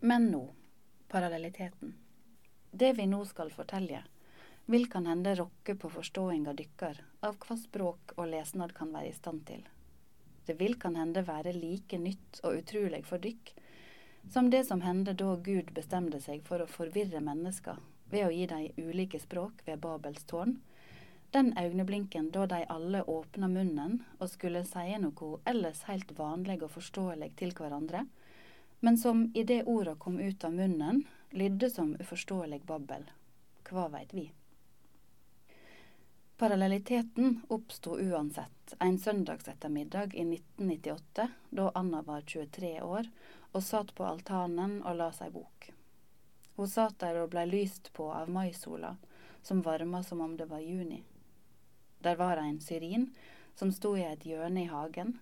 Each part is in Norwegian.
Men nå, parallelliteten. Det vi nå skal fortelle, vil kan hende rokke på forståinga dykkar av hva språk og lesnad kan være i stand til. Det vil kan hende være like nytt og utrolig for dykk som det som hendte da Gud bestemte seg for å forvirre mennesker ved å gi dem ulike språk ved Babels tårn, den øyeblinken da de alle åpna munnen og skulle si noe ellers helt vanlig og forståelig til hverandre, men som idet orda kom ut av munnen, lydde som uforståelig babbel. Hva veit vi? Parallelliteten oppsto uansett en søndagsettermiddag i 1998, da Anna var 23 år og satt på altanen og la seg bok. Hun satt der og blei lyst på av maisola, som varma som om det var juni. Der var ein syrin som sto i et hjørne i hagen.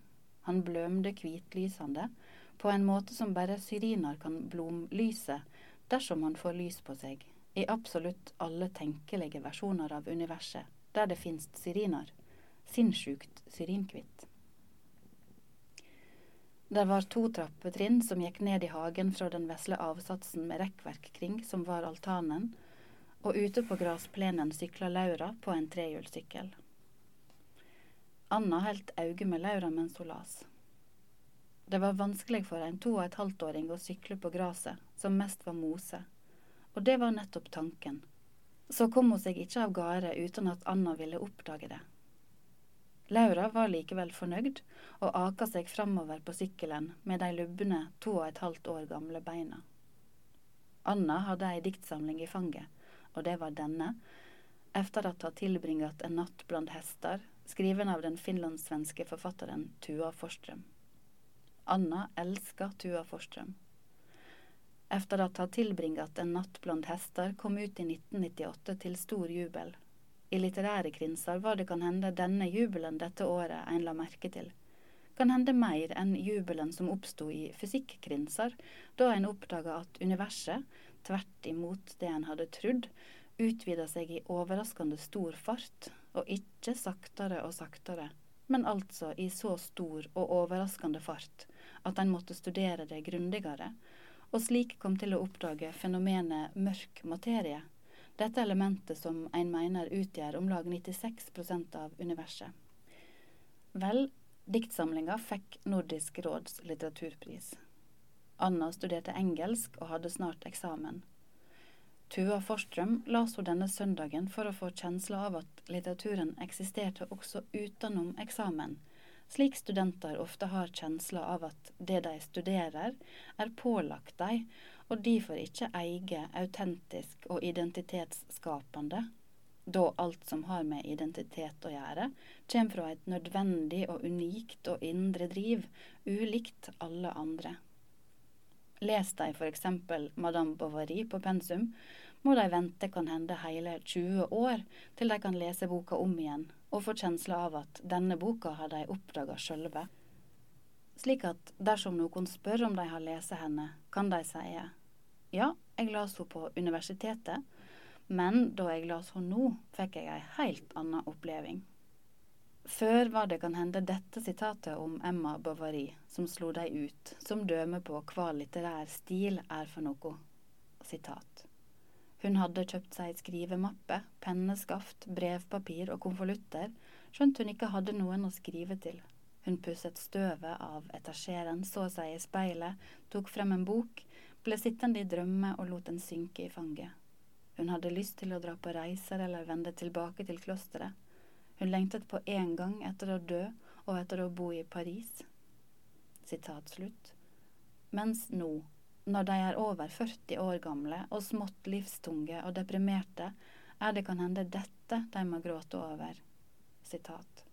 Han blømde hvitlysende, på en måte som bare syriner kan blomlyse dersom han får lys på seg, i absolutt alle tenkelige versjoner av universet der det finst syriner. Sinnssykt syrinkvitt. Der var to trappetrinn som gikk ned i hagen fra den vesle avsatsen med rekkverk kring, som var altanen, og ute på grasplenen sykla Laura på en trehjulssykkel. Anna heldt auge med Laura mens hun las. Det var vanskelig for en to og et halvt åring å sykle på gresset, som mest var mose, og det var nettopp tanken. Så kom hun seg ikke av gårde uten at Anna ville oppdage det. Laura var likevel fornøyd, og aka seg framover på sykkelen med de lubne to og et halvt år gamle beina. Anna hadde ei diktsamling i fanget, og det var denne, efter at ha tilbringat en natt blant hester, skriven av den finlandssvenske forfatteren Tua Forstrøm. Anna elska Tua Forstrøm. Efter at ha tilbringat en natt blant hester, kom ut i 1998 til stor jubel. I litterære krinser var det kan hende denne jubelen dette året en la merke til. Kan hende mer enn jubelen som oppsto i fysikkrinser, da en oppdaga at universet, tvert imot det en hadde trodd, utvida seg i overraskende stor fart, og ikke saktere og saktere, men altså i så stor og overraskende fart at en måtte studere det grundigere, og slik kom til å oppdage fenomenet mørk materie, dette elementet som en mener utgjør om lag 96% av universet. Vel, diktsamlinga fikk Nordisk råds litteraturpris. Anna studerte engelsk og hadde snart eksamen. Tua Forstrøm las hun denne søndagen for å få kjensla av at litteraturen eksisterte også utenom eksamen, slik studenter ofte har kjensla av at det de studerer, er pålagt dem, og derfor ikke eier autentisk og identitetsskapende, da alt som har med identitet å gjøre, kommer fra et nødvendig og unikt og indre driv, ulikt alle andre. Les de f.eks. Madame Bovary på pensum, må de vente kan hende hele 20 år til de kan lese boka om igjen og få kjensla av at denne boka har de oppdaga sjølve. Slik at dersom noen spør om de har lest henne, kan de si ja, jeg las henne på universitetet, men da jeg las henne nå, fikk jeg ei helt anna oppleving. Før var det kan hende dette sitatet om Emma Bovary som slo dei ut, som døme på hva litterær stil er for noe. Sitat. Hun hadde kjøpt seg skrivemappe, penneskaft, brevpapir og konvolutter, skjønt hun ikke hadde noen å skrive til. Hun pusset støvet av etasjeren, så seg i speilet, tok frem en bok, ble sittende i drømme og lot den synke i fanget. Hun hadde lyst til å dra på reiser eller vende tilbake til klosteret. Hun lengtet på én gang etter å dø og etter å bo i Paris. Sitat slutt. Mens nå, når de er over 40 år gamle og smått livstunge og deprimerte, er det kan hende dette de må gråte over. Sitat.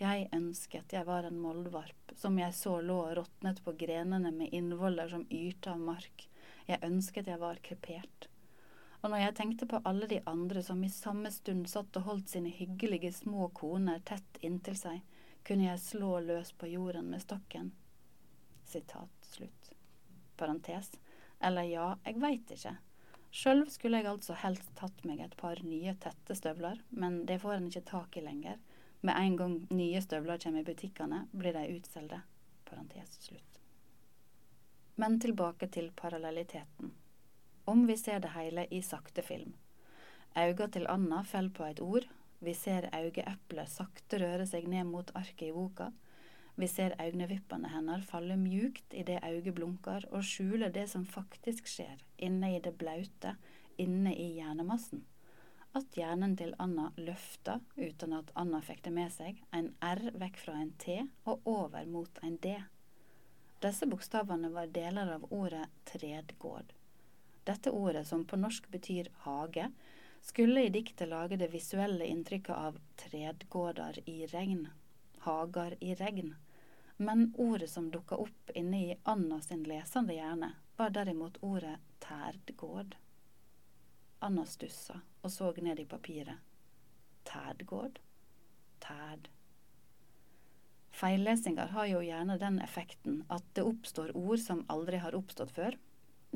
Jeg ønsket jeg var en moldvarp, som jeg så lå og råtnet på grenene med innvoller som yrte av mark. Jeg ønsket jeg var krepert og når jeg tenkte på alle de andre som i samme stund satt og holdt sine hyggelige små koner tett inntil seg, kunne jeg slå løs på jorden med stokken. Sitat slutt. Parentes. Eller ja, jeg veit ikke. Sjøl skulle jeg altså helst tatt meg et par nye, tette støvler, men det får en ikke tak i lenger. Med en gang nye støvler kommer i butikkene, blir de utsolgte. Parentes slutt. Men tilbake til parallelliteten. Om vi ser det hele i sakte film. Auga til Anna faller på et ord. Vi ser augeeplet sakte røre seg ned mot arket i boka. Vi ser øynevippene hennes falle mjukt idet øyet blunker, og skjuler det som faktisk skjer inne i det blaute, inne i hjernemassen. At hjernen til Anna løfta, uten at Anna fikk det med seg, en R vekk fra en T og over mot en D. Disse bokstavene var deler av ordet tredgård. Dette ordet, som på norsk betyr hage, skulle i diktet lage det visuelle inntrykket av tredgårder i regn, hager i regn. Men ordet som dukka opp inne i Anna sin lesende hjerne, var derimot ordet tærdgård. Anna stussa og så ned i papiret. Tædgård? Tæd. Feillesingar har jo gjerne den effekten at det oppstår ord som aldri har oppstått før.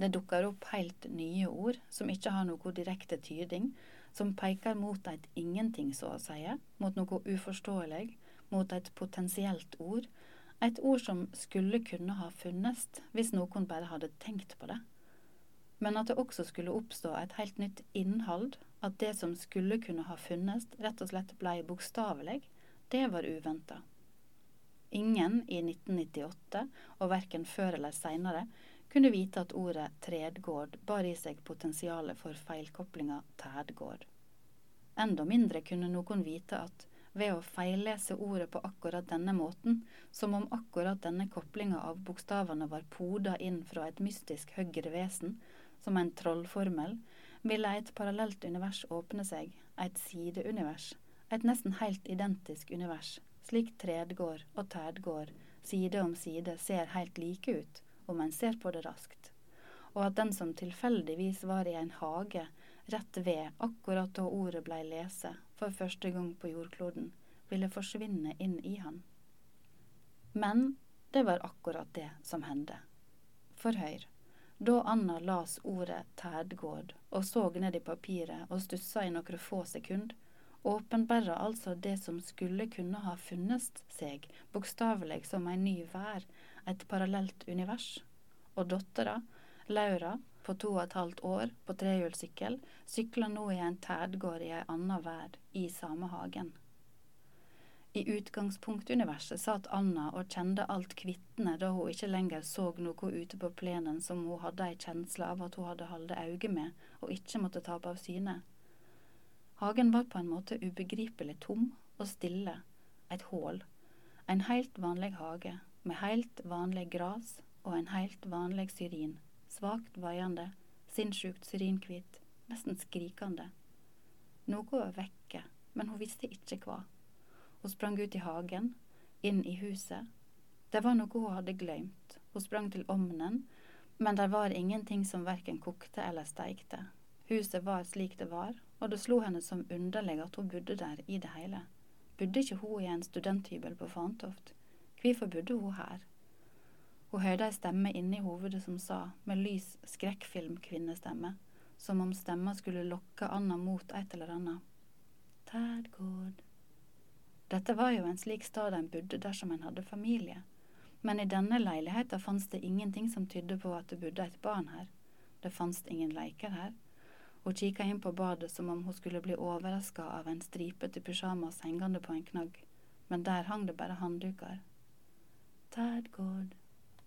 Det dukker opp helt nye ord som ikke har noe direkte tyding, som peker mot et ingenting, så å si, mot noe uforståelig, mot et potensielt ord, et ord som skulle kunne ha funnes hvis noen bare hadde tenkt på det. Men at det også skulle oppstå et helt nytt innhold, at det som skulle kunne ha funnes, rett og slett blei bokstavelig, det var uventa. Ingen i 1998, og verken før eller seinere, kunne vite at ordet tredgård bar i seg potensialet for feilkoblinga tædgård. Enda mindre kunne noen vite at ved å feillese ordet på akkurat denne måten, som om akkurat denne koblinga av bokstavene var poda inn fra et mystisk høyre vesen, som en trollformel, ville et parallelt univers åpne seg, et sideunivers, et nesten helt identisk univers, slik tredgård og tædgård side om side ser helt like ut om en ser på det raskt, og at den som tilfeldigvis var i en hage rett ved akkurat da ordet blei lese for første gang på jordkloden, ville forsvinne inn i han. Men det var akkurat det som hendte. For høyr. Da Anna las ordet tædgård og så ned i papiret og stussa i noen få sekund, åpenbæra altså det som skulle kunne ha funnet seg, bokstavelig som ei ny vær, et parallelt univers. Og dattera, Laura, på to og et halvt år på trehjulssykkel, sykler nå i en tædgård i ei anna verd, i samme hagen. I utgangspunktuniverset satt Anna og kjente alt kvittende da hun ikke lenger så noe ute på plenen som hun hadde ei kjensle av at hun hadde holdt øye med og ikke måtte tape av syne. Hagen var på en måte ubegripelig tom og stille, et hål, en helt vanlig hage med helt vanlig gras og en helt vanlig syrin svakt vaiende, sinnssykt syrinhvit, nesten skrikende. Noe var vekke, men hun visste ikke hva. Hun sprang ut i hagen, inn i huset. Det var noe hun hadde glemt. Hun sprang til ovnen, men der var ingenting som verken kokte eller steikte. Huset var slik det var, og det slo henne som underlig at hun bodde der i det hele. Bodde ikke hun i en studenthybel på Fantoft? Hvorfor bodde hun her? Hun hørte ei stemme inni hovedet som sa, med lys skrekkfilmkvinnestemme, som om stemma skulle lokke Anna mot et eller annet. Tadgård. Dette var jo en slik stad en bodde dersom en hadde familie, men i denne leiligheta fantes det ingenting som tydde på at det bodde et barn her. Det fantes ingen leker her. Hun kikka inn på badet som om hun skulle bli overraska av en stripete pysjamas hengende på en knagg, men der hang det bare handduker. Tadgård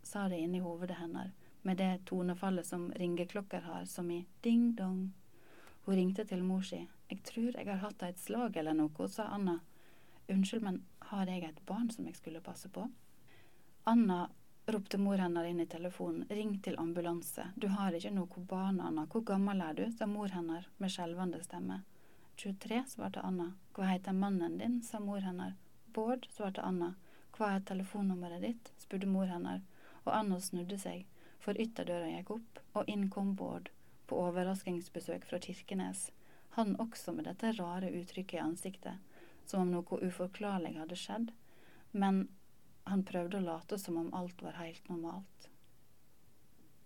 sa det inni hovedet hennes, med det tonefallet som ringeklokker har, som i ding-dong. Hun ringte til mor si. Jeg tror jeg har hatt et slag eller noe, sa Anna. Unnskyld, men har jeg et barn som jeg skulle passe på? Anna, ropte mor hennes inn i telefonen, ring til ambulanse. Du har ikke noe barn, Anna. Hvor gammel er du? sa mor hennes med skjelvende stemme. 23, svarte Anna. Hva heter mannen din? sa mor hennes. Bård, svarte Anna. Hva er telefonnummeret ditt? spurte mor hennes og Anna snudde seg, for ytterdøra gikk opp, og inn kom Bård, på overraskelsesbesøk fra Kirkenes, han også med dette rare uttrykket i ansiktet, som om noe uforklarlig hadde skjedd, men han prøvde å late som om alt var helt normalt.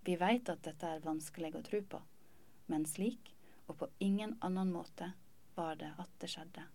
Vi veit at dette er vanskelig å tro på, men slik, og på ingen annen måte, var det at det skjedde.